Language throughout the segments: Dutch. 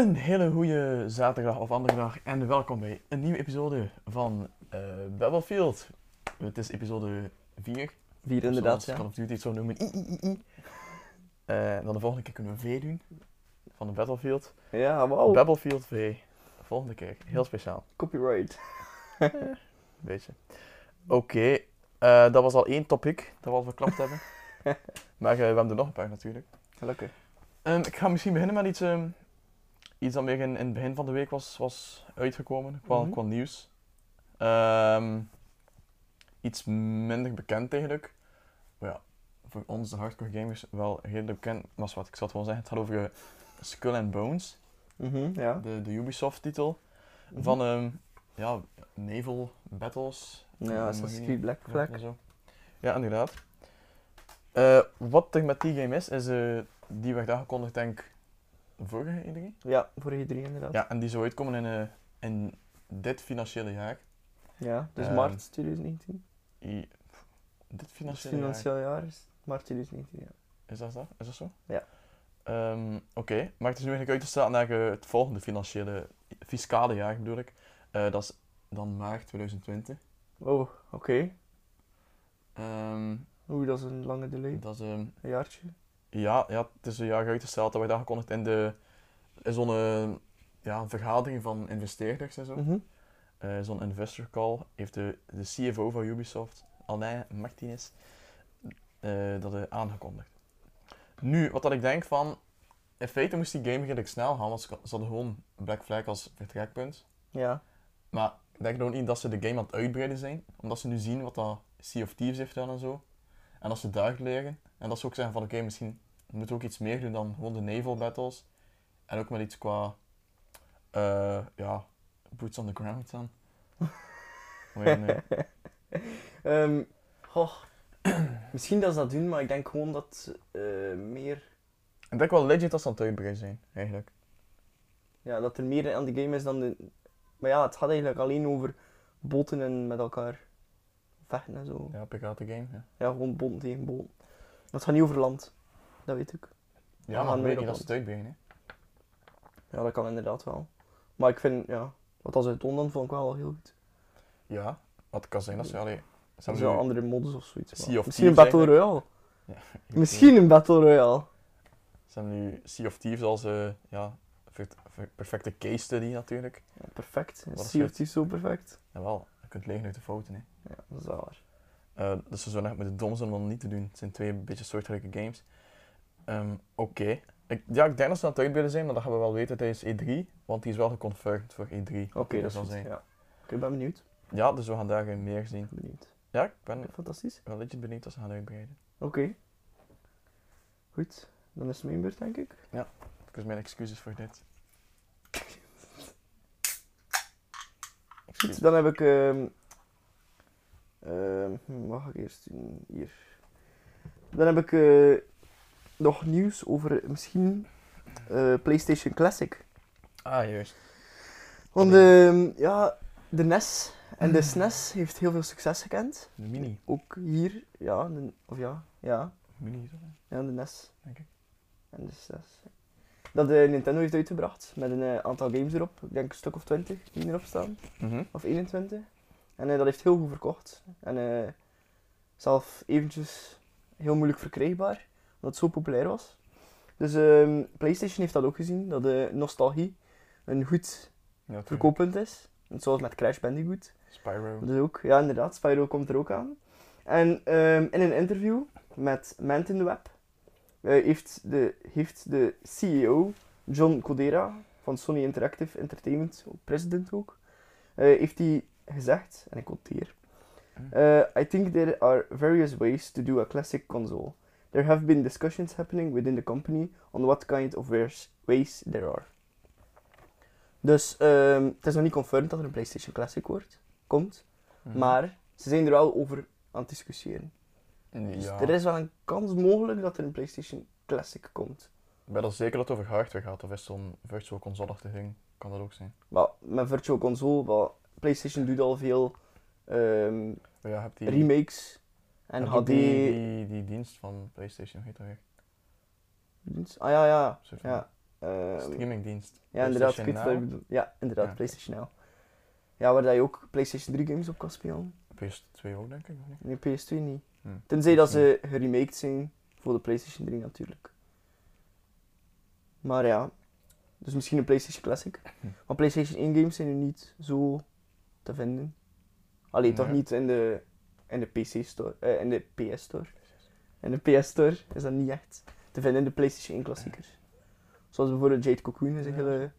Een hele goede zaterdag of andere dag en welkom bij een nieuwe episode van eh Battlefield. Het is episode 4. Vier inderdaad, Zoals ja. Call of Duty het zo noemen. I, I, I, I. Eh, dan de volgende keer kunnen we V doen. Van de Battlefield. Ja, wauw. Battlefield V. Volgende keer. Heel speciaal. Copyright. Beetje. Oké. eh, dat was al één topic dat we al verklapt hebben. Maar we hebben er nog een paar natuurlijk. Gelukkig. Ehm, ik ga misschien beginnen met iets, ehm, iets dat meer in, in het begin van de week was, was uitgekomen, qua, qua nieuws. Ehm, iets minder bekend eigenlijk. Maar ja, voor ons, de hardcore gamers, wel redelijk bekend. Maar is wat ik zat wel zeggen, het gaat over eh, Skull and Bones, Mhm, ja. de, de Ubisoft-titel. Mhm. Van ehm, ja, Naval Battles. Ja, Assassin's Creed Black Flag. en zo. Ja, inderdaad. Eh, wat er met die game is, is eh, die werd aangekondigd, denk ik, vorige E3. Ja, voor E3 inderdaad. Ja, en die zou uitkomen in, eh, in dit financiële jaar. Ja, dus Ehm, maart 2019. I, dit financiële jaar. financieel jaar is maart 2019, ja. Is dat zo? Is dat zo? Ja. Ehm, Oké, maar het is nu eigenlijk uitgesteld naar eh, het volgende financiële, fiscale jaar bedoel ik. Eh, dat is dan maart 2020. Oh, oké. Ehm, Oeh, dat is een lange delay. dat is, ehm, Een jaartje. Ja, ja, het is een jaar uitgesteld. Dat werd aangekondigd in, de, in zo'n eh, ja, vergadering van investeerders en zo. Mhm. Eh, zo'n investor call heeft de, de CFO van Ubisoft, Alain Martinez, eh, dat eh, aangekondigd. Nu, wat dat ik denk van, in feite moest die game redelijk snel gaan, want ze ze hadden gewoon Black Flag als vertrekpunt. Ja. Maar ik denk nog niet dat ze de game aan het uitbreiden zijn, omdat ze nu zien wat dat Sea of Thieves heeft gedaan en zo. En dat ze daar leren. En dat ze ook zeggen van, oké, misschien moeten we ook iets meer doen dan gewoon de naval battles. En ook met iets qua, eh, ja, boots on the ground dan. Nee. Ehm, goh. Misschien dat ze dat doen, maar ik denk gewoon dat eh, meer... Ik denk wel legit dat ze aan het uitbreiden zijn, eigenlijk. Ja, dat er meer aan de game is dan de... Maar ja, het gaat eigenlijk alleen over boten en met elkaar vechten en zo. Ja, piraten game, ja. Ja, gewoon boten tegen boten. Dat gaat niet over land. Dat weet ik. Ja, maar weet niet dat ze het hè. Ja, dat kan inderdaad wel. Maar ik vind, ja, wat als het dan vond ik wel heel goed. Ja, wat kan zijn dat ze, allee, ze hebben wel andere modus of zoiets. Sea of Misschien een Battle Royale. Ja, Misschien een Battle Royale. Ze hebben nu Sea of Thieves als, eh, ja, perfecte case study natuurlijk. Ja, perfect. Sea of? Thieves zo perfect. Jawel, je kunt leren uit de fouten, hè. Ja, dat is wel waar. Eh, dus ze zouden echt met de dom zijn om dat niet te doen. Het zijn twee beetje soortgelijke games. Ehm, Oké. Ik, ja, ik denk dat ze aan het uitbreiden zijn, maar dat gaan we wel weten tijdens E3. Want die is wel geconfirmed voor E3. Oké, dat is zal zijn. Ja. Oké, ik ben benieuwd. Ja, dus we gaan daar meer zien. Benieuwd. Ja, ik ben Fantastisch. wel legit benieuwd dat ze gaan uitbreiden. Oké. Goed. Dan is het mijn beurt, denk ik. Dus mijn excuses voor dit. Goed, dan heb ik... ehm ehm, hm, wat ga ik eerst doen? Hier. Dan heb ik eh, nog nieuws over misschien eh, PlayStation Classic. Ah, juist. Want ehm, ja, de NES en de SNES heeft heel veel succes gekend. De mini. Ook hier, ja, de, of ja, ja, Mini is ja, de NES denk ik. en de SNES. Dat de Nintendo heeft uitgebracht met een eh, aantal games erop. Ik denk een stuk of 20 die erop staan. Mhm. Of 21. En eh, dat heeft heel goed verkocht. En eh, zelf eventjes heel moeilijk verkrijgbaar, omdat het zo populair was. Dus ehm, PlayStation heeft dat ook gezien, dat de nostalgie een goed Ja, verkooppunt is. Net Zoals met Crash Bandicoot. Spyro. Dus ook, ja inderdaad, Spyro komt er ook aan. En ehm, in een interview met Mant in the Web eh, heeft, de, heeft de CEO, John Codera, van Sony Interactive Entertainment, president ook, eh, heeft hij gezegd, en ik quoteer, eh, I think there are various ways to do a classic console. There have been discussions happening within the company on what kind of ways- ways there are. Dus ehm, het is nog niet confirmed dat er een PlayStation Classic wordt, komt. Mhm. Maar ze zijn er wel over aan het discussiëren. Dus Ja. er is wel een kans mogelijk dat er een PlayStation Classic komt. Ik ben er zeker dat het over hardware gaat, of is zo'n virtual console-achtig ding. Kan dat ook zijn. Maar met Virtual Console, wel, PlayStation doet al veel ehm, ja, die, remakes en HD. Die, die, die dienst van PlayStation, heet dat weer? dienst. Ah ja, ja. Ja. Ehm, Streamingdienst. ja, inderdaad. Ik weet. Ja, inderdaad, Ja. PlayStation Now. Ja, waar dat je ook PlayStation 3 games op kan spelen. PS2 ook, denk ik. Nee, PS2 niet. Hm. Tenzij dat ze geremaked zijn voor de PlayStation 3 natuurlijk. Maar ja, dus misschien een PlayStation Classic. Hm. Maar PlayStation 1 games zijn nu niet zo te vinden. Alleen toch niet in de, in de PC Store, eh, in de PS Store. In de PS Store is dat niet echt te vinden in de PlayStation 1 klassiekers. Zoals bijvoorbeeld Jade Cocoon is een hele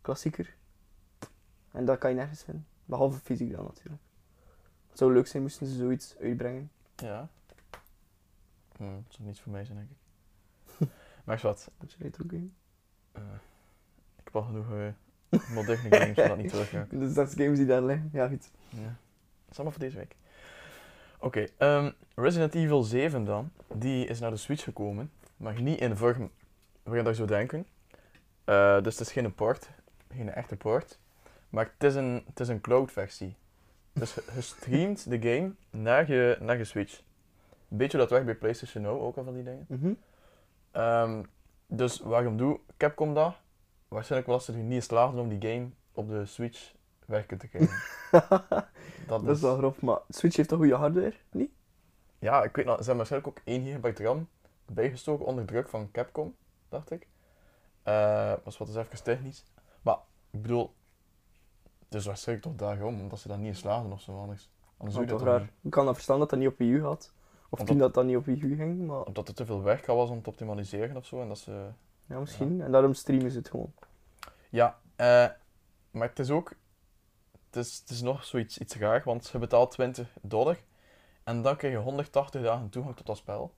klassieker. En dat kan je nergens vinden. Behalve fysiek dan natuurlijk. Het zou leuk zijn moesten ze zoiets uitbrengen. Ja. Hm, dat zou niet voor mij zijn, denk ik. maar wat, Dat je retro game. eh, ik heb al genoeg uh, moderne games, zodat niet terug ga. Dus dat is games die daar liggen. Ja, goed. Ja. Dat is allemaal voor deze week. Oké, ehm, Resident Evil 7 dan. Die is naar de Switch gekomen. Maar niet in de vorm dat je zou denken. Eh, dus het is geen port. Geen echte port. Maar het is een, het is een cloud versie. Dus je, streamt de game naar je, naar je Switch. Beetje dat weg bij PlayStation Now, ook al van die dingen. Mhm. Ehm, dus waarom doe Capcom dat? Waarschijnlijk was er niet slaagden om die game op de Switch werken te krijgen. Dat, dat is wel grof, maar Switch heeft toch goede hardware? Niet? Ja, ik weet nog, ze hebben waarschijnlijk ook 1 gigabyte RAM bijgestoken onder druk van Capcom, dacht ik. Eh was wat is even technisch. Maar ik bedoel, het is waarschijnlijk toch daarom, omdat ze dat niet in slaagden of zo anders. Anders doe Dat je is dat raar. Ik kan dat verstaan dat dat niet op Wii U had. Of Omdat- toen dat dat niet op Wii U ging, maar. Omdat er te veel werk was om te optimaliseren of zo. En dat ze... ja, misschien. En daarom streamen ze het gewoon. Ja, eh, maar het is ook... Het is, het is nog zoiets iets raar, want je betaalt 20 dollar. En dan krijg je 180 dagen toegang tot dat spel.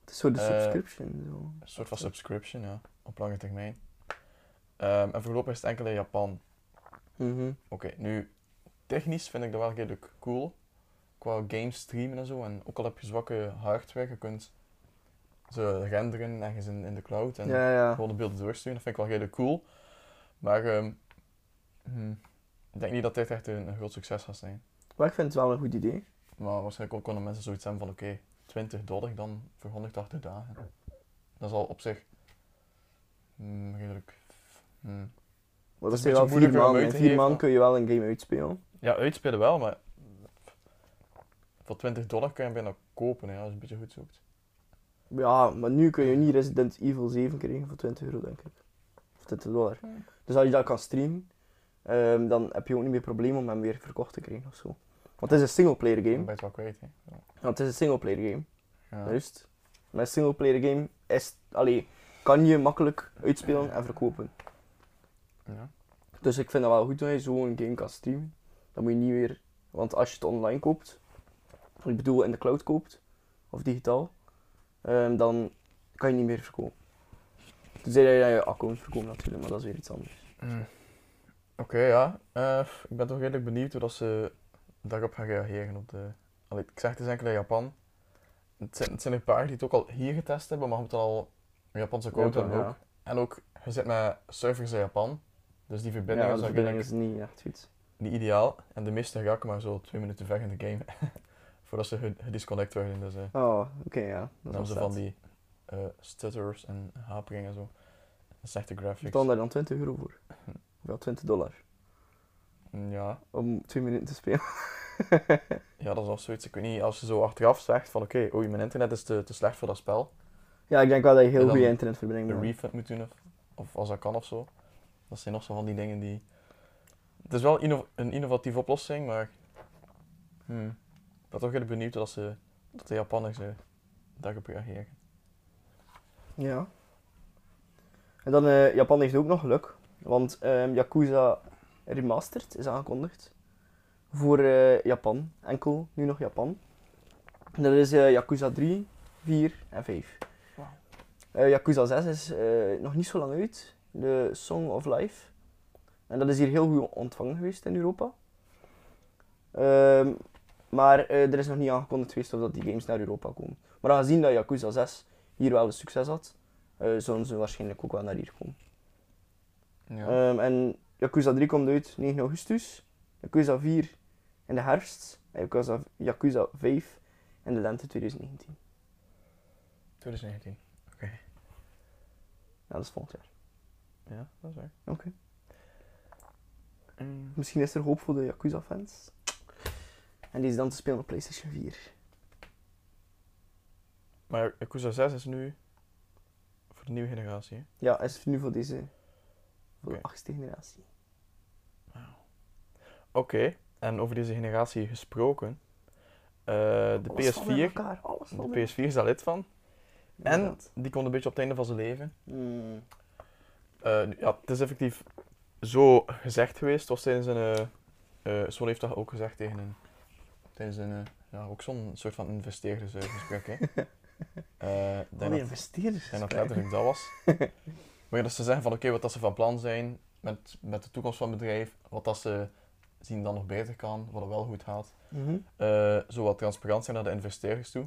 Het is zo de Eh, subscription. Zo. Een soort van subscription, ja. Op lange termijn. Ehm, en voorlopig is het enkel in Japan. Mhm. Oké, nu... Technisch vind ik dat wel redelijk cool. Qua games streamen en zo. En ook al heb je zwakke hardware, je kunt ze renderen ergens in, in de cloud. En Ja, ja. gewoon de beelden doorsturen. Dat vind ik wel redelijk cool. Maar ehm, hm, ik denk niet dat dit echt een, een groot succes gaat zijn. Maar ik vind het wel een goed idee. Maar waarschijnlijk ook konden mensen zoiets hebben van oké, 20 dollar dan voor 180 dagen. Dat is al op zich hm, redelijk. hm. Maar dat is wel vier In geven. maanden kun je wel een game uitspelen. Ja, uitspelen wel, maar voor 20 dollar kun je bijna kopen hè, als je een beetje goed zoekt. Ja, maar nu kun je niet Resident Evil 7 krijgen voor 20 euro, denk ik. Of 20 dollar. Dus als je dat kan streamen, ehm, dan heb je ook niet meer probleem om hem weer verkocht te krijgen of zo. Want het is een singleplayer game. ben je het wel kwijt. Hè. Ja. Want het is een singleplayer game. Ja. Juist. Met een singleplayer game is, allee, kan je makkelijk uitspelen en verkopen. Ja. Dus ik vind dat wel goed dat je zo een game kan streamen. Dan moet je niet weer... Want als je het online koopt, ik bedoel in de cloud koopt, of digitaal, ehm, dan kan je niet meer verkopen. Tenzij dat je je account verkoopt natuurlijk, maar dat is weer iets anders. Mm. Oké, ja. Eh, ik ben toch redelijk benieuwd hoe dat ze daarop gaan reageren. Op de... Allee, ik zeg het is enkel in Japan. Het zijn, het zijn een paar die het ook al hier getest hebben, maar je moet al een Japanse code Ja, hebben ja. ook. En ook, je zit met servers in Japan, dus die verbinding ja, is verbinding is niet echt goed. niet ideaal. En de meeste raken maar zo twee minuten weg in de game, voordat ze ge- gedisconnect worden. Dus Oh, oké, ja. dan Dat hebben is ze van die eh, stutters en haperingen en zo. Slechte graphics. Betaal daar dan 20 euro voor. Wel 20 dollar. Mm, Ja, Om 2 minuten te spelen. Ja, dat is ook zoiets. Ik weet niet, als je zo achteraf zegt van oké, oei, mijn internet is te, te slecht voor dat spel. Ja, ik denk wel dat je heel dan goede internetverbinding Een hebt. refund moet doen of, of als dat kan of zo. Dat zijn nog zo van die dingen die... Het is wel inno- een innovatieve oplossing, maar... Hmm, ik ben toch heel benieuwd dat, ze, dat de Japanners eh, daarop reageren. Ja. En dan, eh, Japan heeft ook nog geluk. Want ehm, Yakuza Remastered is aangekondigd. Voor eh, Japan. Enkel nu nog Japan. En dat is eh, Yakuza 3, 4 en 5. Wauw. Eh, Yakuza 6 is eh, nog niet zo lang uit. De Song of Life. En dat is hier heel goed ontvangen geweest in Europa. Ehm, maar eh, er is nog niet aangekondigd geweest of dat die games naar Europa komen. Maar aangezien dat Yakuza 6 hier wel een succes had, eh, zullen ze waarschijnlijk ook wel naar hier komen. Ja. Ehm, en Yakuza 3 komt uit 9 augustus, Yakuza 4 in de herfst en Yakuza, Yakuza 5 in de lente 2019. 2019. Oké. Ja, dat is volgend jaar. Ja, dat is waar. Oké. Mm. Misschien is er hoop voor de Yakuza-fans. En die is dan te spelen op PlayStation 4. Maar Yakuza 6 is nu voor de nieuwe generatie, hè? Ja, is nu voor deze... Voor de achtste generatie. Oké, en over deze generatie gesproken. eh, de Alles valt in PS4, elkaar, alles valt de in- PS4 is daar lid van. En die komt een beetje op het einde van zijn leven. Mm. Eh, ja, het is effectief zo gezegd geweest. Was tijdens een... eh eh, heeft dat ook gezegd tegen een... Tijdens een... eh, ja, ook zo'n soort van investeerdersgesprek, hè. Eh, denk die dat- investeerders. Denk dat letterlijk dat was. maar dat ze zeggen van oké, wat dat ze van plan zijn met, met de toekomst van het bedrijf, wat dat ze zien dat nog beter kan, wat er wel goed gaat. Mhm. Eh, zo wat transparant zijn naar de investeerders toe.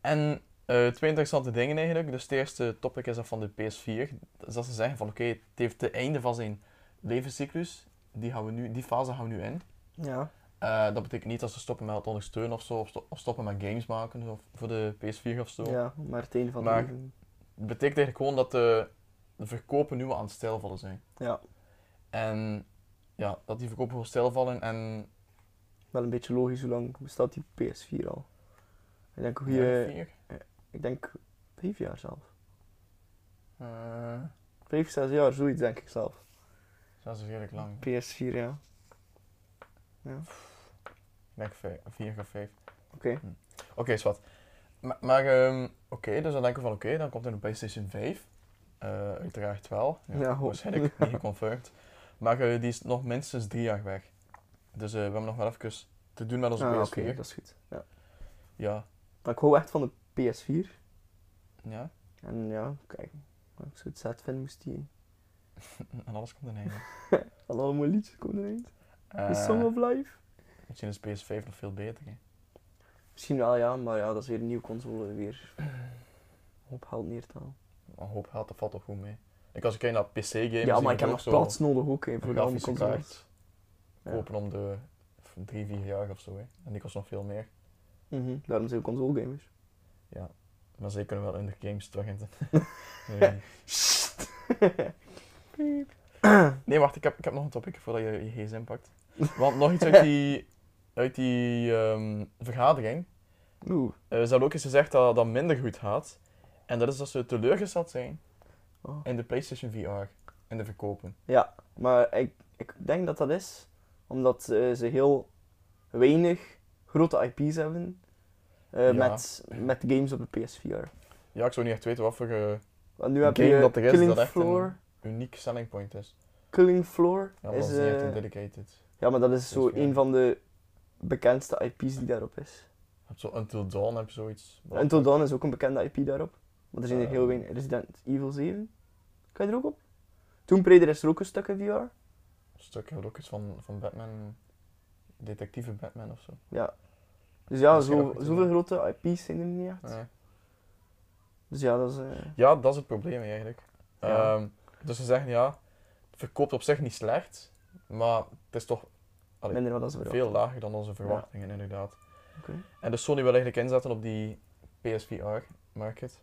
En eh, twee interessante dingen eigenlijk. Dus het eerste topic is dat van de PS4. Dus dat ze zeggen van oké, het heeft het einde van zijn levenscyclus. Die, gaan we nu, die fase gaan we nu in. Ja. Eh, dat betekent niet dat ze stoppen met ondersteunen of zo, of, sto- of stoppen met games maken of, voor de PS4 of zo. ja, maar het einde van Maar- het betekent eigenlijk gewoon dat de, de verkopen nu aan het stilvallen zijn. Ja, En ja, dat die verkopen gewoon stilvallen en... wel een beetje logisch hoe lang bestaat die PS4 al. Ik denk, hoe Ja, je, ik denk vijf jaar zelf. Eh, Vijf, zes jaar, zoiets denk ik zelf. dat is redelijk lang. PS4, ja. Ik denk vijf, vier of vijf. Oké. Oké, is wat. Maar, maar ehm, oké, dus dan denken we van oké, dan komt er een PlayStation 5. Eh, uiteraard wel. Ja, Ja, waarschijnlijk niet geconfirmed. Maar eh, die is nog minstens drie jaar weg. Dus eh, we hebben nog wel even te doen met onze Ah, PS4. oké, dat is goed. Ja. Ja. Maar ik hou echt van de PS4. ja. En ja, kijk. Als ik zo het zet vind, moest die... En alles komt een einde. Al alle mooie liedjes komen erin. The Song of Life. Misschien is PS5 nog veel beter. Hè. Misschien wel, ja. Maar ja, dat is weer een nieuwe console. Weer hoop geld neer te halen. Een hoop geld, dat valt toch goed mee. Ik als ik kijk naar PC-games... Ja, maar ik heb nog zo plaats nodig ook, hè, een voor de andere consoles. Ja. kopen om de 3, 4 jaar of zo. Hè. En die kost nog veel meer. Mhm, Daarom zijn we console gamers. Maar ze kunnen wel in de games terug in. nee. nee, wacht, ik heb, ik heb nog een topic voordat je je gsm pakt. Want nog iets uit die, uit die ehm, vergadering. Oeh. Eh, ze hebben ook eens gezegd dat dat minder goed gaat. En dat is dat ze teleurgesteld zijn Oh. in de PlayStation VR. In de verkopen. Ja, maar ik, ik denk dat dat is omdat eh, ze heel weinig grote IP's hebben eh, Ja. met, met games op de PSVR. Ja, ik zou niet echt weten wat voor eh, Want nu heb game je dat er is Killing dat echt Floor. een uniek selling point is. Killing Floor Ja, is... dat is niet echt eh, een dedicated. ja, maar dat is zo een van de bekendste IP's die daarop is. Je hebt zo Until Dawn heb je zoiets. Until Dawn is ook een bekende IP daarop. Maar er zijn er Eh. heel weinig. Resident Evil 7. Kan je er ook op? Tomb Raider is er ook een stuk in VR. Een stuk had ook iets van, van Batman, detectieve Batman of zo. Ja. Dus ja, zo, zoveel grote IP's zijn er niet echt. Ja. Dus ja, dat is... eh, Ja, dat is het probleem eigenlijk. Ja. Ehm, dus ze zeggen ja, het verkoopt op zich niet slecht, maar het is toch Allee, minder wat als we veel lager dan onze verwachtingen inderdaad. Oké. En dus Sony wil eigenlijk inzetten op die PSVR-market.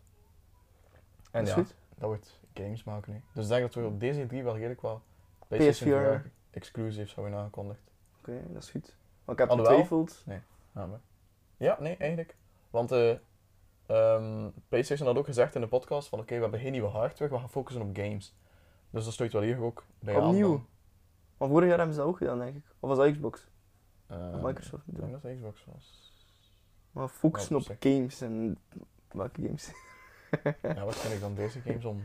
En Dat is ja, goed. dat wordt games maken. Dus ik denk dat we op deze drie wel redelijk wel PlayStation PSVR. VR exclusives hebben aangekondigd. Oké, dat is goed. Maar ik heb getwijfeld. Ja, maar. ja, nee, eigenlijk. Want eh, ehm, PlayStation had ook gezegd in de podcast van oké, we hebben geen nieuwe hardware, we gaan focussen op games. Dus dat sluit wel hier ook bij aan. Opnieuw? Maar vorig jaar hebben ze dat ook gedaan, denk ik. Of was dat Xbox? Eh, Of Microsoft Ik denk dat het Xbox was. Maar focussen op games en... Welke games? Ja, wat vind ik dan deze games om...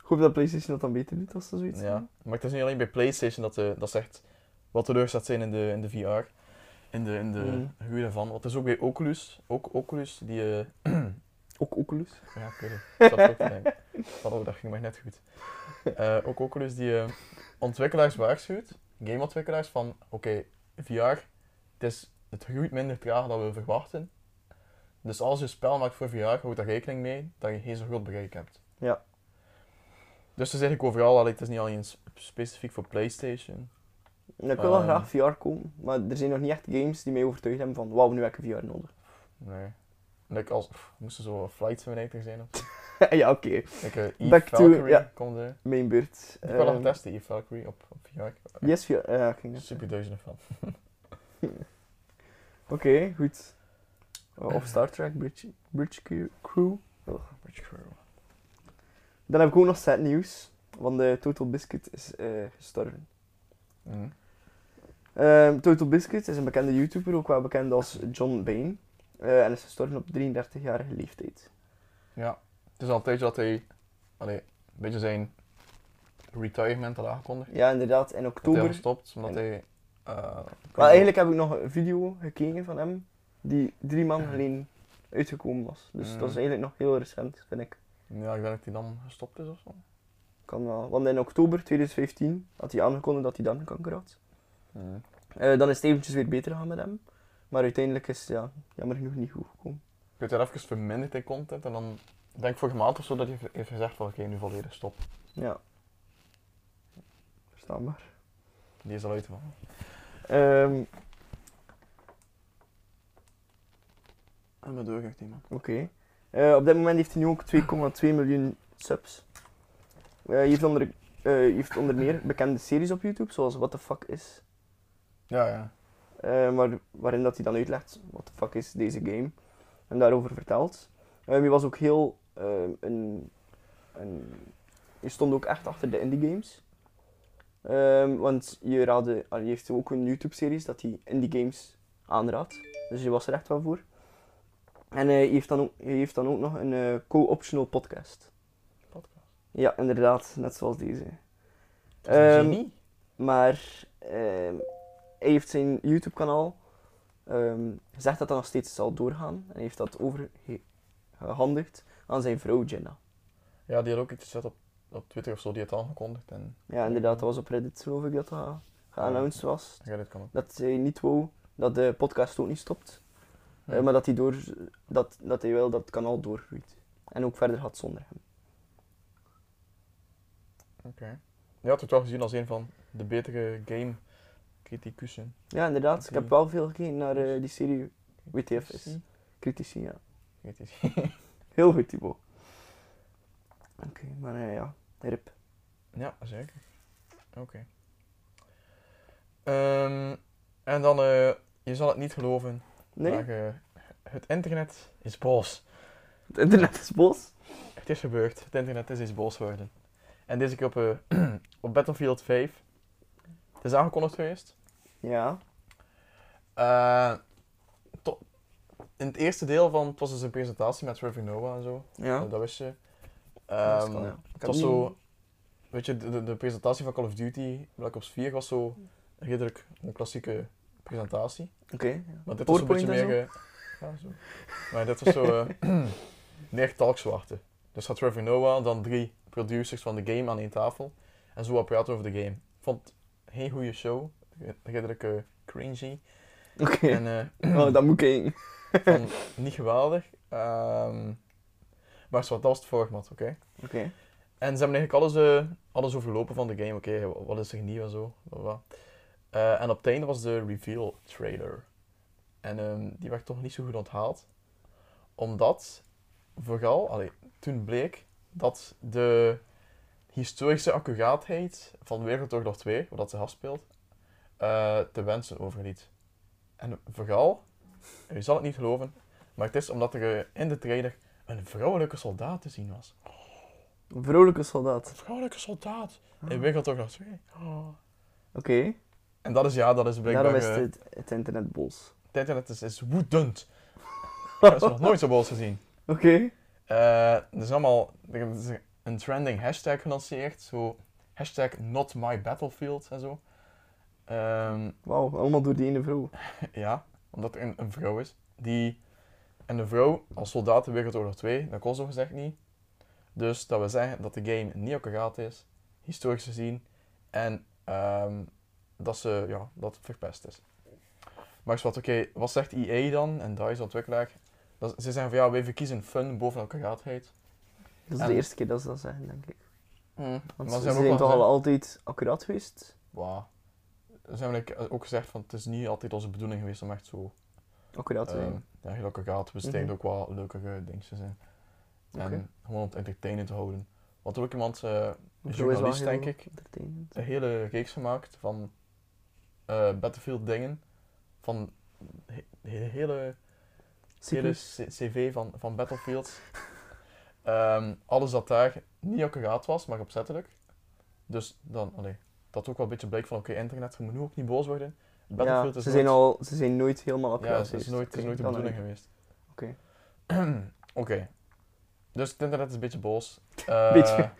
Ik hoop dat PlayStation dat dan beter doet als ze zoiets Ja, maar het is niet alleen bij PlayStation dat, de, dat zegt wat teleur staat zijn in de, in de VR. In de, in de Mm. groei daarvan. Want het is ook bij Oculus. Ook Oculus, die... eh, Ook Oculus. Ja, ik weet het. Ik zat ook te denken. Oh, dat ging maar net goed. Eh, ook Oculus die eh, ontwikkelaars waarschuwt, gameontwikkelaars, van oké, VR, het, is, het groeit minder traag dan we verwachten. Dus als je spel maakt voor VR, houd daar rekening mee dat je geen zo groot bereik hebt. Ja. Dus het is eigenlijk overal, het is niet alleen sp- specifiek voor PlayStation. Ik wil wel Ehm. graag VR komen, maar er zijn nog niet echt games die mij overtuigd hebben van wauw, nu heb ik VR nodig. Nee. Like als, pff, moest er zo flight simulator zijn of. ja, oké. Eh, Back to- ja. komt er. Mijn beurt. Ik wil nog Ehm, testen, Eve Valkyrie op, op VR. Yes, ja, ja, ik ging Super duizenden van. Oké, goed. Oh, Of Star Trek, Bridge, Bridge Crew- Crew. Dan heb ik ook nog sad nieuws. Want de Total Biscuit is eh, gestorven. Mhm. Ehm, Total Biscuit is een bekende YouTuber, ook wel bekend als John Bain. eh, en is gestorven op 33-jarige leeftijd. Ja, het is al een tijdje dat hij allee, een beetje zijn retirement had aangekondigd. Ja, inderdaad, in Dat hij oktober. gestopt, omdat hij... eh, Maar eigenlijk heb ik nog een video gekeken van hem, die drie maanden geleden uitgekomen was. Dus Mm. dat is eigenlijk nog heel recent, vind ik. Ja, ik denk dat hij dan gestopt is of zo. Kan wel. Want in oktober 2015 had hij aangekondigd dat hij darmkanker had. Mhm. Eh, dan is het eventjes weer beter gegaan met hem. Maar uiteindelijk is het ja, jammer genoeg niet goed gekomen. Ik weet er even verminderd in content en dan denk vorige maand of zo dat hij heeft gezegd van oké, nu volledig stop. Ja. Verstaanbaar. Die is al uit van. Ehm En met doorgaat die man. Oké. Eh, op dit moment heeft hij nu ook 2,2 miljoen subs. Eh, hij, heeft onder, eh, heeft onder meer bekende series op YouTube, zoals What the Fuck Is. Ja, ja. Maar, waarin dat hij dan uitlegt wat de fuck is deze game. En daarover vertelt. Hij was ook heel... eh, een, een, hij stond ook echt achter de indie games. Ehm, want je raadde, je heeft ook een YouTube-series dat hij indie games aanraadt. Dus je was er echt wel voor. En eh, hij heeft dan ook, hij heeft dan ook nog een eh, co-optional podcast. Podcast. Ja, inderdaad. Net zoals deze. Dat is een Ehm, genie. Maar ehm, hij heeft zijn YouTube-kanaal ehm, gezegd dat dat nog steeds zal doorgaan. En hij heeft dat overgehandigd aan zijn vrouw Jenna. Ja, die had ook iets gezet op, op Twitter of zo, die had het aangekondigd en Ja, inderdaad, dat was op Reddit geloof ik dat dat geannounced was. ja, dit kan ook. Dat hij niet wou dat de podcast ook niet stopt. Eh, Ja. maar dat hij, door, dat, dat hij wil dat kanaal doorgroeit. En ook verder gaat zonder hem. Oké. Je had het wel gezien als een van de betere game criticussen. Ja, inderdaad. Ik heb wel veel gekeken naar eh, die serie WTF is. Critici, ja. Critici. Heel goed, Thibaut. Oké, maar eh, ja, rip. Ja, zeker. Oké. Ehm, en dan, eh, je zal het niet geloven, Nee? maar eh, het internet is boos. Het internet is boos. Het is gebeurd, het internet is eens boos geworden. En deze keer op, op Battlefield 5. Het is aangekondigd geweest. Ja. In het eerste deel van, het was dus een presentatie met Trevor Noah en zo, Ja. Eh, dat wist je. Dat Ehm, kan, ja. Het was zo, weet je, de, de, de presentatie van Call of Duty Black Ops 4 was zo redelijk een klassieke presentatie. Oké. ja. Maar dit was een beetje meer... eh, ja, zo. Maar dit was zo eh, meer. Dus had Trevor Noah, dan drie producers van de game aan één tafel. En zo wat praten over de game. Ik vond het geen goede show. Redelijk eh, cringy. Oké. En eh, Oh, dat moet ik van, niet geweldig. Ehm, maar zo, dat was het format, oké? Oké. En ze hebben eigenlijk alles, eh, alles overlopen van de game. Oké, wat is er nieuw en zo. bla. Eh, en op het einde was de reveal trailer. En ehm, die werd toch niet zo goed onthaald. Omdat, vooral, allee, toen bleek dat de historische accuraatheid van Wereldoorlog 2, wat dat ze afspeelt, eh te wensen overliet. En vooral, je zal het niet geloven, maar het is omdat er eh, in de trailer een vrouwelijke soldaat te zien was. Een vrolijke soldaat. Een vrouwelijke soldaat in Ah. Wereldoorlog 2. Oké. En dat is ja, dat is blijkbaar... Daarom is eh, het, het internet boos. het internet is, is woedend. Ik heb nog nooit zo boos gezien. Oké. Eh, er is allemaal er is een trending hashtag gelanceerd. Zo hashtag not my battlefield en zo. Ehm, Wauw, allemaal door die ene vrouw. ja, omdat er een, een vrouw is. Die, en een vrouw als soldaat in Wereldoorlog 2, dat kon zo gezegd niet. Dus dat we zeggen dat de game niet accuraat is, historisch gezien. En ehm, dat, ze, ja, dat het verpest is. Maar is wat, oké, wat zegt EA dan? En DICE ontwikkelaar. Dat, ze zeggen van ja, wij verkiezen fun boven accuraatheid. Dat is En- de eerste keer dat ze dat zeggen, denk ik. Hmm. Want Maar ze zijn ook toch al altijd accuraat geweest? Wauw. Ze hebben like, ook gezegd van het is niet altijd onze bedoeling geweest om echt zo te ehm zijn. ja, heel accuraat. We steken Mhm. ook wel leukere dingetjes in. Oké. En gewoon om het entertainen te houden. Want ook iemand, eh, wel journalist denk ik, entertainend. een hele reeks gemaakt van eh, Battlefield dingen. Van he- hele, hele cv van, van Battlefield. Ehm, alles dat daar niet accuraat was, maar opzettelijk. Dus dan, allee, dat ook wel een beetje bleek van, oké, internet, je moet nu ook niet boos worden. Battlefield ja, is ze, nooit, zijn al, ze zijn nooit helemaal ja, accuraat het is nooit, is de bedoeling geweest. Oké. Oké. Dus het internet is een beetje boos. Eh, Beetje.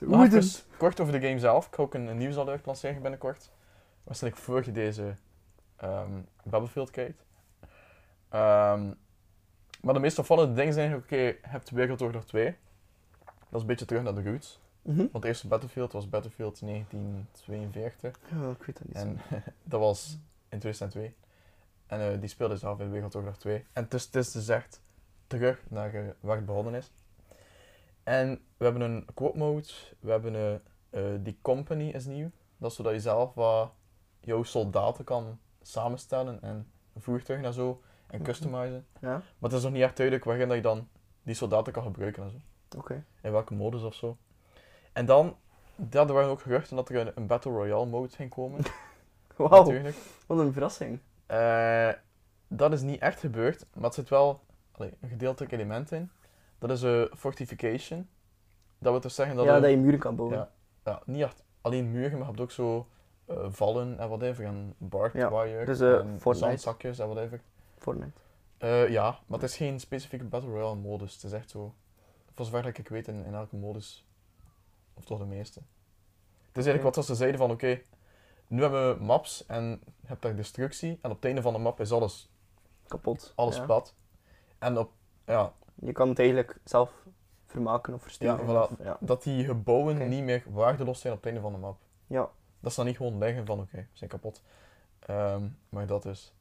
even kort over de game zelf. Ik ga ook een, een nieuwsalert lanceren binnenkort. Waarschijnlijk voor je deze ehm, Battlefield kijkt. Ehm, maar de meest opvallende dingen zijn oké, je hebt Wereldoorlog 2. Dat is een beetje terug naar de roots. Mhm. Want de eerste Battlefield was Battlefield 1942. Ja, ik weet dat niet. En dat was in 2002. En eh, die speelde af in Wereldoorlog 2. En het is, het is dus echt terug naar eh, waar het begonnen is. En we hebben een quote mode. We hebben een, eh, die company is nieuw. Dat is zodat je zelf wat jouw soldaten kan samenstellen en voertuigen en zo. En Mhm. customizen. Ja, Maar het is nog niet echt duidelijk waarin dat je dan die soldaten kan gebruiken en zo. oké. In welke modus of zo. En dan, ja, er waren ook geruchten dat er een, een Battle Royale mode ging komen. Wauw, Natuurlijk. wat een verrassing. Eh, dat is niet echt gebeurd, maar het zit wel allee, een gedeeltelijk element in. Dat is een fortification. Dat wil dus zeggen dat, ja, er- dat je muren kan bouwen. ja, ja, niet echt alleen muren, maar je hebt ook zo eh, vallen en whatever. En barbed Ja, wire dus, eh, en Fortnite. zandzakjes en whatever. Fortnite. Eh, ja, maar het is geen specifieke Battle Royale modus. Het is echt zo, voor zover dat ik weet, in, in elke modus. Of toch de meeste. Het is eigenlijk wat ze zeiden van, oké, nu hebben we maps en je hebt daar destructie. En op het einde van de map is alles, Kapot. alles ja. plat. En op, ja, Je kan het eigenlijk zelf vermaken of versturen. Ja, voilà. of- ja. dat die gebouwen niet meer waardeloos zijn op het einde van de map. ja. Dat ze dan niet gewoon liggen van, oké, we zijn kapot. Ehm, maar dat is.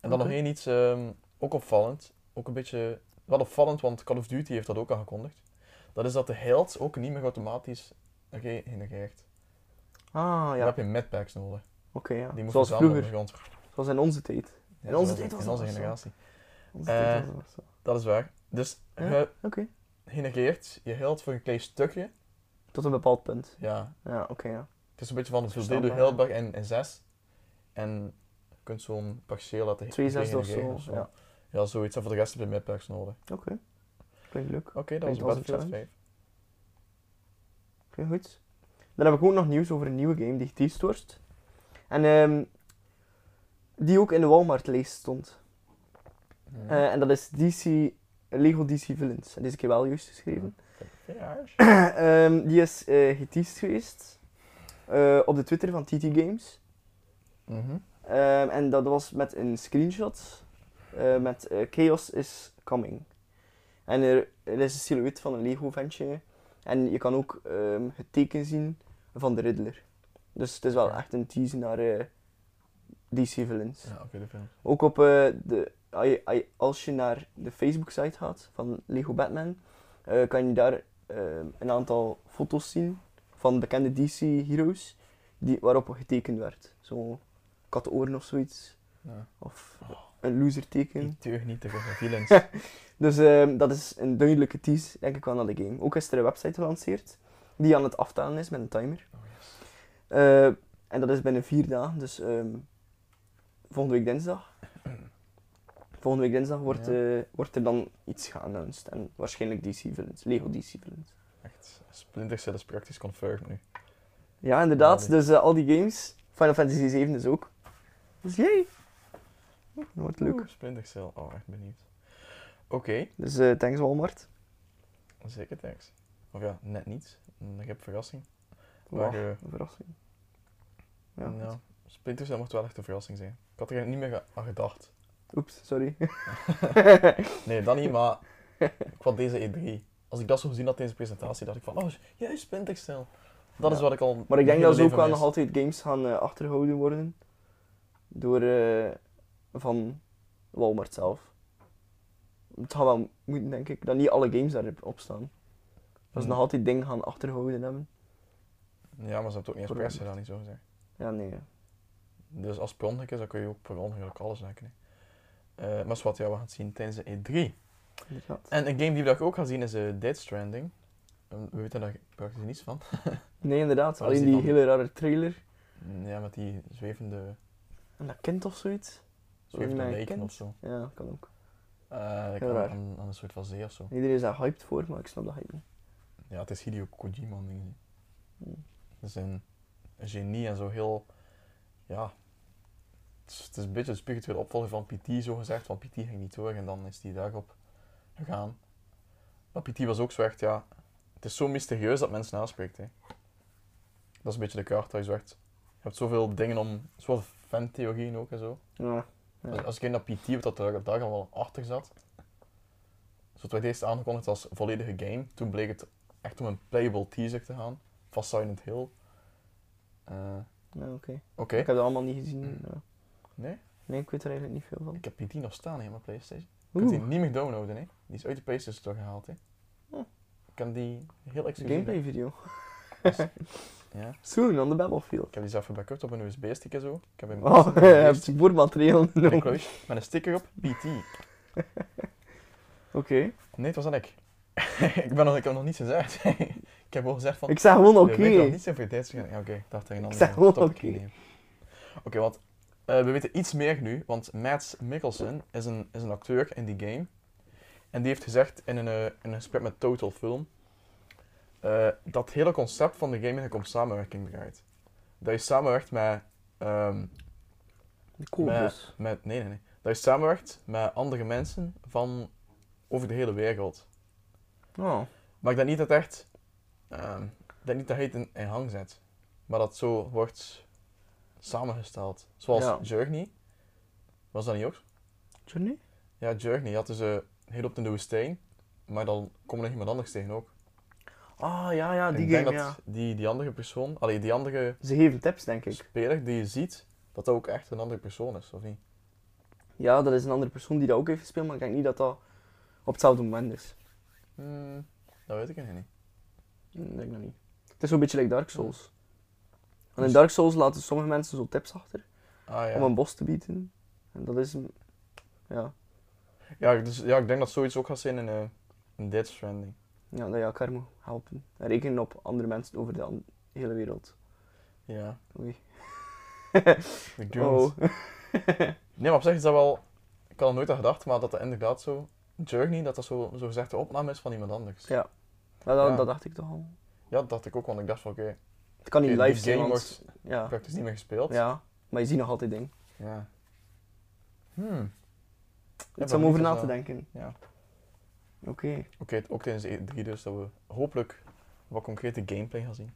En dan nog één iets, ehm, ook opvallend. Ook een beetje, wel opvallend, want Call of Duty heeft dat ook aangekondigd. Dat is dat de health ook niet meer automatisch regenereert. Ah, Dan ja. heb je medpacks nodig. Oké, ja. Die moet Zoals vroeger. grond. Zoals in onze tijd. Ja, In onze tijd was in onze generatie. Onze Eh, tijd was dat zo. Dat is waar. Dus Ja. je Oké. genereert je health voor een klein stukje. Tot een bepaald punt. Ja, Ja, oké, ja. Het is een beetje van, verdeel je health in, in zes. En je kunt zo'n partieel laten Twee zesde of regenereren zo. Ja. Ja, zoiets. En voor de rest heb je medpacks nodig. Oké. Klinkt leuk. Oké, dat was Battlefield challenge. 5. Oké, goed. Dan heb ik ook nog nieuws over een nieuwe game die geteased wordt. En ehm, die ook in de Walmart-lijst stond. Hmm. Eh, en dat is DC, Lego DC Villains. En deze keer wel juist geschreven. Ja, Ehm, die is eh geteased geweest eh, op de Twitter van TT Games. Mhm. Ehm, en dat was met een screenshot met Chaos is coming. En er, er is een silhouet van een Lego-ventje. En je kan ook ehm, het teken zien van de Riddler. Dus het is wel echt een tease naar eh, DC Villains. Ja, oké, de film. Ook op eh, de, als je- naar de Facebook-site gaat van Lego Batman, eh, kan je daar ehm, een aantal foto's zien van bekende DC-heroes die, waarop getekend werd. Zo katoren of zoiets. Ja. Of een loser teken. Die teug niet tegen de villains. Dus ehm, dat is een duidelijke tease, denk ik wel, naar de game. Ook is er een website gelanceerd die aan het aftellen is met een timer. Oh, yes. Eh, en dat is binnen vier dagen, dus ehm, volgende week dinsdag. Volgende week dinsdag wordt, Ja. eh, wordt er dan iets geannounced. En waarschijnlijk DC Villains, Lego DC Villains. Echt, Splinter Cell is praktisch confirmed nu. Ja, inderdaad. Ja, Dus eh, al die games, Final Fantasy 7 is ook. Dus jee! Wordt leuk. Oeh, Splinter Cell, oh, echt benieuwd. Oké, Dus eh, thanks Walmart. zeker thanks. Of ja, net niet. Ik heb verrassing. Eh, een verrassing. Ja, goed. Splinter Cell mocht wel echt een verrassing zijn. Ik had er niet meer aan gedacht. Oeps, sorry. Nee, dat niet, maar ik had deze E3. Als ik dat zo gezien had tijdens de presentatie, dacht ik van, oh, juist Splinter Cell. Dat is wat ik al. Maar ik denk dat ze ook wel nog altijd games gaan eh, achtergehouden worden. Door van Walmart zelf. Het gaat wel moeten, denk ik, dat niet alle games daarop staan. Dat ze Hmm. nog altijd dingen gaan achtergehouden hebben. Ja, maar ze hebben het ook niet gedaan, niet zo gezegd. Ja, nee. ja. Dus als per ongeluk is, dan kun je ook per ongeluk alles lekken. hè. Eh maar wat ja, we gaan het zien tijdens de E3. Inderdaad. En een game die we daar ook gaan zien is eh Dead Stranding. Eh, We weten daar praktisch niets van. Nee, inderdaad. Alleen die die van? hele rare trailer. Ja, met die zwevende, En dat kind of zoiets. Zwevende mij lijken of zo. Ja, kan ook. Eh, ik raar. aan, aan een soort van zee of zo. Iedereen is daar hyped voor, maar ik snap dat hype niet. Ja, het is Hideo Kojima denk ik. Hmm. Het is een, een genie en zo heel... Ja... Het is, het is een beetje de spirituele opvolger van PT, zo gezegd. Van PT ging niet door en dan is die daarop gegaan. Maar PT was ook zo echt, ja... Het is zo mysterieus dat mensen aanspreekt, hè. Dat is een beetje de kaart dat je zo echt... Je hebt zoveel dingen om... Zoveel fan-theorieën ook en zo. Ja. Als, ik kijk naar PT, wat dat er daar wel achter zat. Zoals wij deze aangekondigd als volledige game. Toen bleek het echt om een playable teaser te gaan. Van Silent Hill. Eh, oké. Oké. Ik heb dat allemaal niet gezien. Ja. Nee? Nee, ik weet er eigenlijk niet veel van. Ik heb PT nog staan op mijn Playstation. Je kunt die niet meer downloaden, hè. Die is uit de Playstation Store gehaald, hè. Oh. Ik kan die heel exclusief... gameplay video. Ja. Soon on the battlefield. Ik heb die zelf backupt op een USB-stick en zo. Ik heb hem Oh, je hebt voormateriaal genomen. kluis met een sticker op. PT. Oké. Nee, het was dan ik. ik, ben nog, ik heb nog niets gezegd. ik heb wel gezegd van... Ik zeg gewoon oké. We weten nog niet zoveel tijd. Ja, oké, ik dacht een Ik andere zeg gewoon oké. Oké, want eh, we weten iets meer nu, want Mads Mikkelsen is een, is een acteur in die game. En die heeft gezegd in een, eh, in een gesprek met Total Film eh, dat hele concept van de game eigenlijk om samenwerking draait. Dat je samenwerkt met, De Kobus. met nee, nee, nee. Dat je samenwerkt met andere mensen van over de hele wereld. Oh. Maar ik denk niet dat echt. ehm, ik denk niet dat hij het in, in hang zet. Maar dat zo wordt samengesteld. Zoals Ja. Journey. Was dat niet ook? Journey? Ja, Journey had dus eh heel op de woestijn. Maar dan komt er iemand anders tegen ook. Ah, ja, ja, die ik denk dat die, die andere persoon, allee, die andere Ze geven tips, denk ik. speler die je ziet, dat dat ook echt een andere persoon is, of niet? Ja, dat is een andere persoon die dat ook heeft gespeeld, maar ik denk niet dat dat op hetzelfde moment is. Hmm, dat weet ik eigenlijk niet. Ik denk dat niet. Het is zo'n beetje like Dark Souls. En in Dus- Dark Souls laten sommige mensen zo tips achter Ah ja. om een bos te bieden. En dat is... een- Ja, Ja, dus, ja, ik denk dat zoiets ook gaat zijn in, eh in Dead Stranding. Ja dat je elkaar moet helpen. En rekenen op andere mensen over de hele wereld. Ja. Oei. Oh. Nee, maar op zich is dat wel... Ik had er nooit aan gedacht, maar dat dat inderdaad zo... Journey, dat dat zo, zo gezegd de opname is van iemand anders. Ja. Ja, dat, Ja. dat dacht ik toch al. Ja, dat dacht ik ook, want ik dacht van oké, Het kan niet live zijn, want... Ja. praktisch niet meer gespeeld. ja, maar je ziet nog altijd dingen. Ja. Hmm. Iets ben om over na te denken. Ja. Oké. Oké, ook tijdens de E3 dus, dat we hopelijk wat concrete gameplay gaan zien.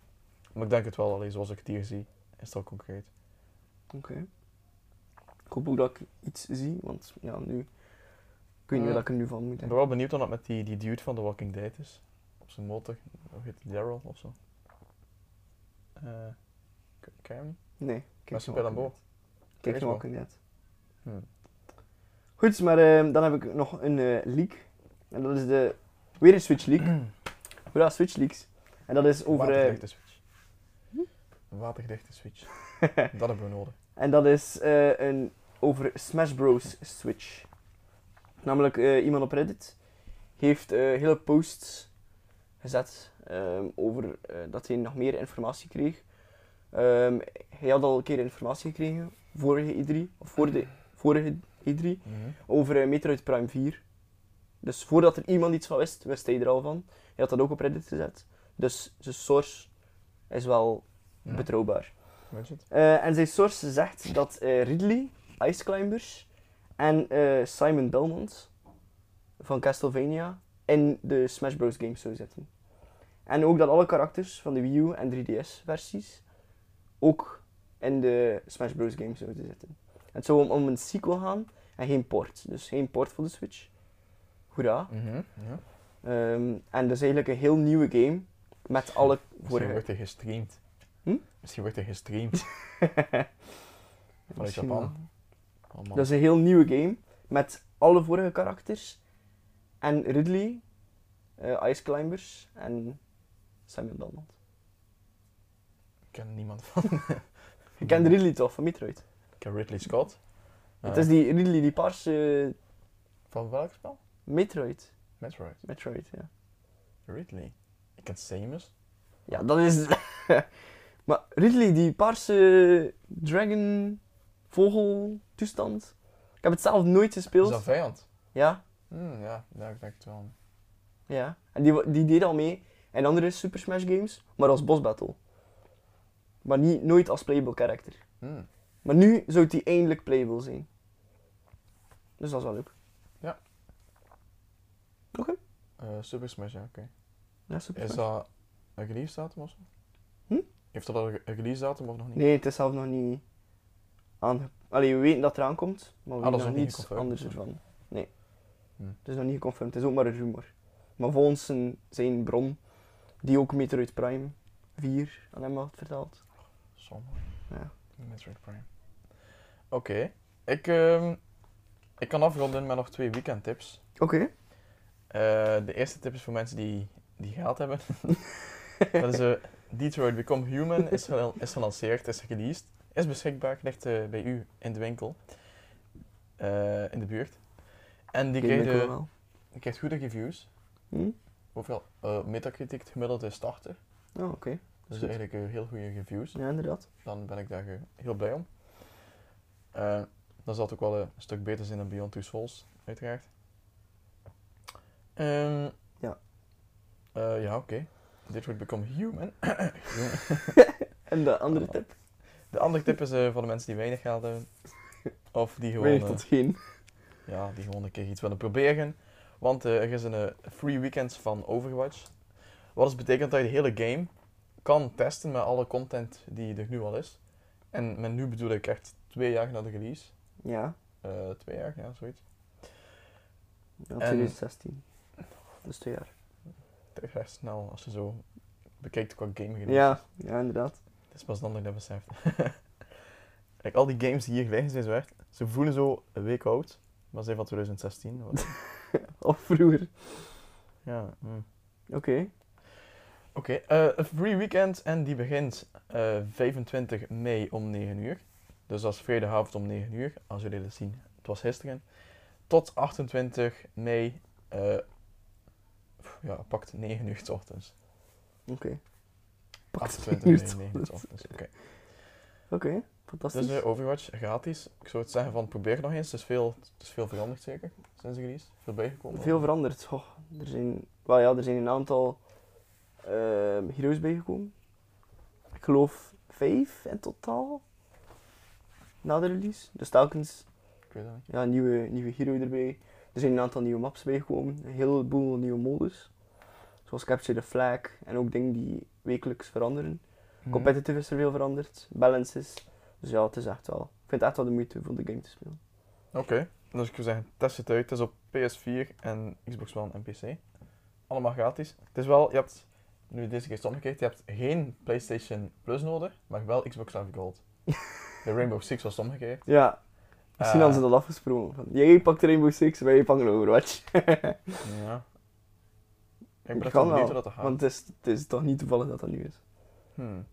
Maar ik denk het wel, allee, zoals ik het hier zie, is het al concreet. Oké. Ik hoop ook dat ik iets zie, want ja, nu... Ik weet niet wat ik er nu van moet Ik ben wel benieuwd wat dat met die, die dude van The Walking Dead is. Op zijn motor. Hoe heet die? Daryl of zo? Eh ken je hem niet? Nee, kijk boord. Dead. Kijk wel. Walking Dead. Hmm. Goed, maar ehm, dan heb ik nog een eh, leak. En dat is de... Weer een Switch leak. Hoera, Switch leaks. En dat is over... eh, Waterdichte switch. Een waterdichte switch. dat hebben we nodig. En dat is eh, een, over Smash Bros. Switch. Namelijk eh, iemand op Reddit heeft hele posts gezet ehm, over dat hij nog meer informatie kreeg. Ehm, hij had al een keer informatie gekregen vorige E3, of voor de vorige E3, Mhm. over Metroid Prime 4. Dus voordat er iemand iets van wist, wist hij er al van. Hij had dat ook op Reddit gezet. Dus zijn source is wel Ja. betrouwbaar. Weet je het? Eh, en zijn source zegt dat eh, Ridley, Ice Climbers en eh, Simon Belmont van Castlevania in de Smash Bros. games zou zitten. En ook dat alle karakters van de Wii U en 3DS versies ook in de Smash Bros. games zouden zitten. Het zou om, om een sequel gaan en geen port. Dus geen port voor de Switch. Hoera. Mhm, ja. Ehm, en dus eigenlijk een heel nieuwe game met alle Misschien vorige... wordt hij gestreamd. Hm? Misschien wordt hij gestreamd. Vanuit Japan. Oh. Dat is een heel nieuwe game met alle vorige karakters. En Ridley, eh, Ice Climbers en Simon Belmont. Ik ken niemand van. Je kent Ridley toch, van Metroid? Ik ken Ridley Scott. Het is die Ridley, die paarse Van welk spel? Metroid. Metroid. Metroid, ja. Ridley. Ik ken Samus. Ja, dat is... maar Ridley, die paarse dragon vogel toestand. Ik heb het zelf nooit Is gespeeld. dat vijand? Ja, Hmm, ja, daar denk ik het wel. ja. En die, die deed al mee in andere Super Smash games, maar als boss battle. Maar niet, nooit als playable character. Hmm. Maar nu zou die eindelijk playable zijn. Dus dat is wel leuk. Ja. Oké. Eh, Super Smash, ja, oké. Ja, Super Is Smash. dat een release datum of zo? Hm? Heeft dat een release datum of nog niet? Nee, het is zelf nog niet aange... Allee, we weten dat het eraan komt, maar we Ah, weten nog nog niet niets anders ervan. Nee. Hm. Het is nog niet geconfirmed, het is ook maar een rumor. Maar volgens zijn, zijn bron, die ook Metroid Prime 4 aan hem had verteld. Zonde. Ja. Metroid Prime. Oké. Ik, ehm, ik kan afronden met nog twee weekendtips. Oké. De eerste tip is voor mensen die, die geld hebben. dat is eh, Detroit Become Human, is, is gelanceerd, is released, is beschikbaar, ligt eh, bij u in de winkel, Eh, in de buurt. En die krijgt, eh, die goede reviews. Hm? Overal, eh Metacritic, het gemiddelde is 80. Oh, oké. Dus Goed. eigenlijk eh, heel goede reviews. Ja, inderdaad. Dan ben ik daar eh, heel blij om. Eh, dan zal het ook wel eh, een stuk beter zijn dan Beyond Two Souls, uiteraard. Ehm, Ja. eh, ja, oké. Detroit Become Human. En de andere Oh. tip? De andere tip is eh, voor de mensen die weinig geld hebben. Of die gewoon, Weinig eh, tot geen. ja, die gewoon een keer iets willen proberen. Want er is een free weekend van Overwatch. Wat dus betekent dat je de hele game kan testen met alle content die er nu al is. En met nu bedoel ik echt twee jaar na de release. Ja. Twee jaar, ja, zoiets. ja En- 2016. Dus twee jaar. Is echt snel als je zo bekijkt qua game release. Ja, ja, inderdaad. Het is pas dan dat ik dat beseft. Kijk, al die games die hier liggen zijn zo echt, ze voelen zo een week oud. Maar ze zijn van 2016. wat- Of vroeger. ja, hm. Oké. Oké, eh, een free weekend en die begint eh, 25 mei om 9 uur. Dus dat is vrijdagavond om 9 uur, als jullie dat zien. Het was gisteren. Tot 28 mei, eh, ja, pakt 9 uur 's ochtends. Oké. 28 uur mei, 's 9 uur 's ochtends. Oké. Oké, fantastisch. Dus eh, Overwatch, gratis. Ik zou het zeggen van probeer nog eens. Het is veel, het is veel veranderd zeker, sinds de release. Veel bijgekomen. Veel veranderd. Goh, er, zijn, wel ja, er zijn een aantal ehm heroes bijgekomen. Ik geloof vijf in totaal. Na de release. Dus telkens Ik weet het niet. ja, een nieuwe, nieuwe hero erbij. Er zijn een aantal nieuwe maps bijgekomen. Een heleboel nieuwe modus. Zoals Capture the Flag. En ook dingen die wekelijks veranderen. Mhm. Competitive is er veel veranderd. Balances. Dus ja, het is echt wel... Ik vind het echt wel de moeite om de game te spelen. Oké, dus ik zou zeggen, test het uit. Het is op PS4 en Xbox One en PC. Allemaal gratis. Het is wel, je hebt, nu deze keer omgekeerd, je hebt geen PlayStation Plus nodig, maar wel Xbox Live Gold. De Rainbow Six was omgekeerd. Ja, misschien hadden ze dat afgesproken. Van, jij pakt Rainbow Six, wij pakken Overwatch. Ja. Ik ben wel benieuwd dat gaat. Want het is, het is toch niet toevallig dat dat nu is. Hmm.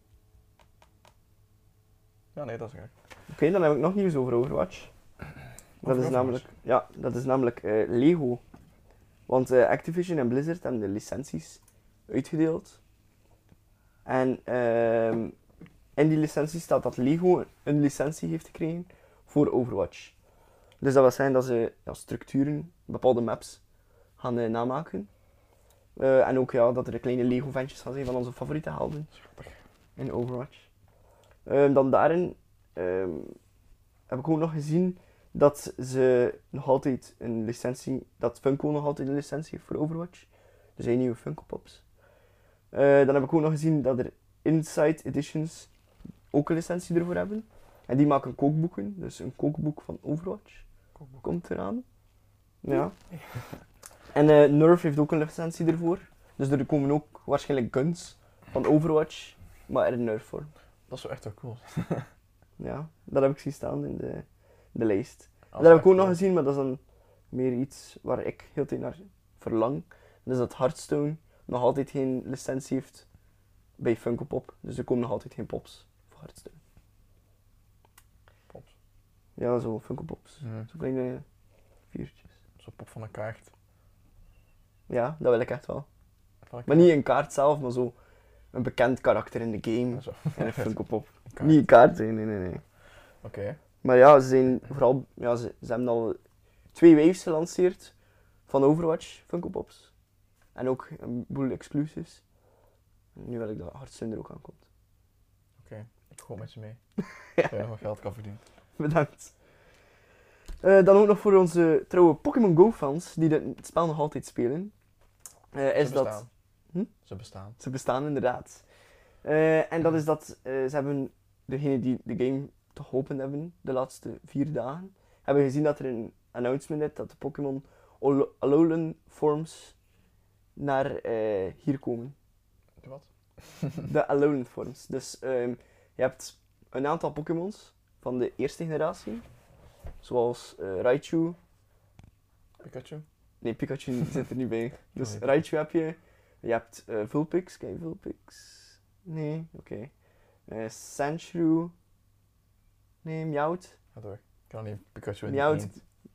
Ja, nee, dat is raar. Oké, dan heb ik nog nieuws over Overwatch. Dat is namelijk, ja, dat is namelijk eh, Lego. Want eh, Activision en Blizzard hebben de licenties uitgedeeld. En ehm, in die licentie staat dat Lego een licentie heeft gekregen voor Overwatch. Dus dat wil zeggen dat ze ja, structuren, bepaalde maps gaan eh, namaken. Eh, en ook ja, dat er kleine Lego-ventjes gaan zijn van onze favoriete helden Schattig. in Overwatch. Ehm, dan daarin ehm, heb ik ook nog gezien dat ze nog altijd een licentie, dat Funko nog altijd een licentie heeft voor Overwatch. Er zijn nieuwe Funko Pops. Eh, dan heb ik ook nog gezien dat er Inside Editions ook een licentie ervoor hebben. En die maken kookboeken, dus een kookboek van Overwatch komt eraan. Ja. En Nerf heeft ook een licentie ervoor. Dus er komen ook waarschijnlijk guns van Overwatch, maar in Nerf vorm. Dat is wel echt wel cool. Ja, dat heb ik zien staan in de, de lijst. Dat dat heb ik ook nog gezien, maar dat is dan meer iets waar ik heel tijd naar verlang. Dus dat Hearthstone nog altijd geen licentie heeft bij Funko Pop. Dus er komen nog altijd geen pops voor Hearthstone. Ja, zo Funko Pops. Mhm. Zo kleine viertjes. Zo'n pop van een kaart. Ja, dat wil ik echt wel. Maar niet een kaart zelf, maar zo een bekend karakter in de game. Zo. En een Funko Pop. Niet een kaart, nee, nee, nee. Oké. Maar ja, ze zijn vooral... Ja, ze, ze hebben al twee waves gelanceerd van Overwatch Funko Pops. En ook een boel exclusives. Nu wil ik dat Hearthstone er ook aankomt. Ik ga met je mee. Ja. Zodat je nog geld kan verdienen. Bedankt. Eh, dan ook nog voor onze trouwe Pokémon Go fans die het spel nog altijd spelen. Eh, is Ze dat bestaan. Hm? Ze bestaan. Ze bestaan inderdaad. Eh, en dat is dat ze hebben, degenen die de game open hebben de laatste vier dagen, hebben gezien dat er een announcement is dat de Pokémon Alo- Alolan Forms naar hier komen. De wat? De Alolan Forms. Dus ehm, je hebt een aantal Pokémons van de eerste generatie, zoals eh, Raichu. Pikachu? Nee, Pikachu zit er niet bij. Dus niet. Raichu heb je. Je hebt eh Vulpix. Ken je Vulpix? Nee, oké. Eh Sandshrew. Nee, Meowth. Ga door. Ik kan niet Pikachu en die Meowth.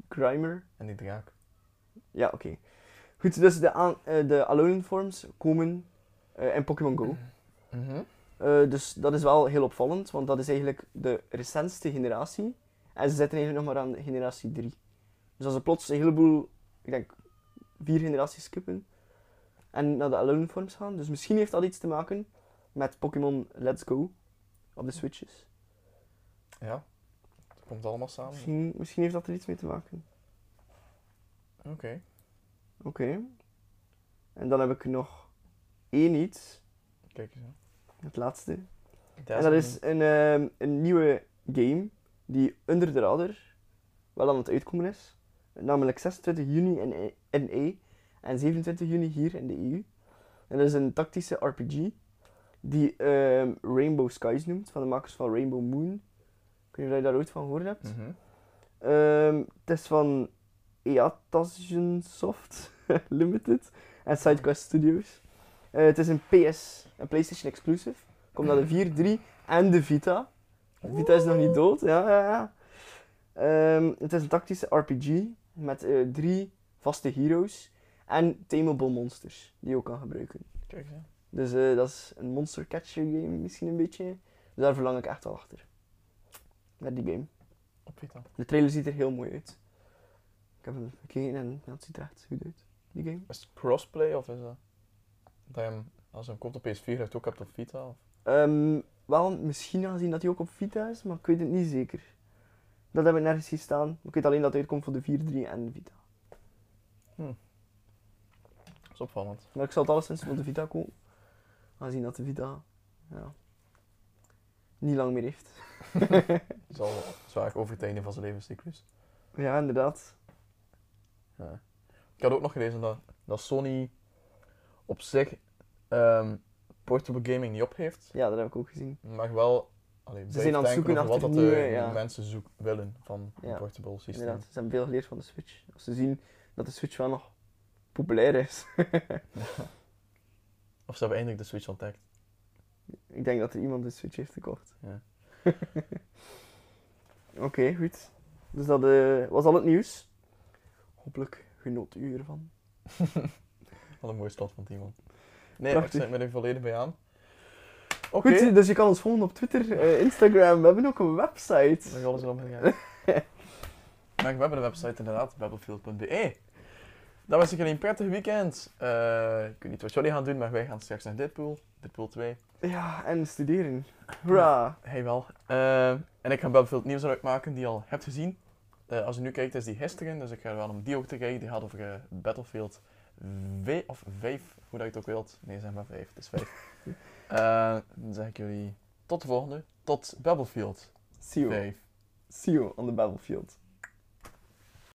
Grimer. en die draak. Ja, oké. Goed, dus de, aan, eh, de Alolan Forms komen eh, in Pokémon Go. Mhm. Eh, dus dat is wel heel opvallend, want dat is eigenlijk de recentste generatie. En ze zitten eigenlijk nog maar aan generatie 3. Dus als ze plots een heleboel, ik denk, vier generaties skippen en naar de Alolan Forms gaan. Dus misschien heeft dat iets te maken met Pokémon Let's Go op de Switches. Ja. Het komt allemaal samen. Misschien, misschien heeft dat er iets mee te maken. Oké. Oké. En dan heb ik nog één iets, Kijk eens. hè. Het laatste. Dat En dat is een, ehm, een nieuwe game die onder de radar wel aan het uitkomen is. Namelijk 26 juni in E- NA en 27 juni hier in de EU. En dat is een tactische RPG die ehm, Rainbow Skies noemt, van de makers van Rainbow Moon. Ik weet niet of je daar ooit van gehoord hebt. Mhm. Ehm, het is van Eatasion Soft Limited en SideQuest Studios. Eh, het is een PS, een PlayStation exclusive. Komt naar de 4, 3 en de Vita. De Vita is nog niet dood, ja, ja, ja. Ehm, het is een tactische RPG met eh, drie vaste heroes en tameable monsters die je ook kan gebruiken. Kijk hè. Dus eh, dat is een monster catcher game misschien een beetje. Dus daar verlang ik echt wel achter. Met die game. Op Vita. De trailer ziet er heel mooi uit. Ik heb hem gekeken en ja, het ziet er echt goed uit, die game. Is het crossplay of is dat... Dat je hem, als je hem koopt op PS4, dat je het ook hebt op Vita? Of? Ehm, wel, misschien aangezien dat hij ook op Vita is, maar ik weet het niet zeker. Dat heb ik nergens zien staan. Ik weet alleen dat hij uitkomt voor de 4, 3 en de Vita. Dat is opvallend. Maar ik zal het alleszins voor de Vita kopen. Aangezien dat de Vita ja, niet lang meer heeft. Is al zwaar over het einde van zijn levenscyclus. Ja, inderdaad. Ja. Ik had ook nog gelezen dat, dat Sony op zich ehm, portable gaming niet opgeeft, Ja, dat heb ik ook gezien. maar wel allee, Ze zijn aan het zoeken over wat dat de ja. mensen zoek, willen van een portable systeem. Inderdaad, ze hebben veel geleerd van de Switch. Als ze zien dat de Switch wel nog populair is. Of ze hebben eindelijk de Switch ontdekt. ik denk dat er iemand de Switch heeft gekocht. Ja. Oké, goed. Dus dat eh, was al het nieuws. Hopelijk genoot u ervan. Wat een mooie slot van Timon. Nee, Prachtig. ik sluit me er volledig bij aan. Oké, Goed, dus je kan ons volgen op Twitter, eh, Instagram. We hebben ook een website. dan gaan we zo maar we hebben de website inderdaad, battlefield.be. Dat was zeker een prettig weekend. Eh, ik weet niet wat jullie gaan doen, maar wij gaan straks naar Deadpool. Deadpool 2. Ja, en studeren. Hoera. Hij wel. Eh, en ik ga Battlefield nieuws eruit maken die je al hebt gezien. Als je nu kijkt, is die gisteren, dus ik ga wel om die ook te kijken. Die gaat over Battlefield V of 5, hoe dat je het ook wilt. Nee, zeg maar 5, het is 5. Eh, dan zeg ik jullie tot de volgende. Tot Battlefield See you. 5. See you on the battlefield.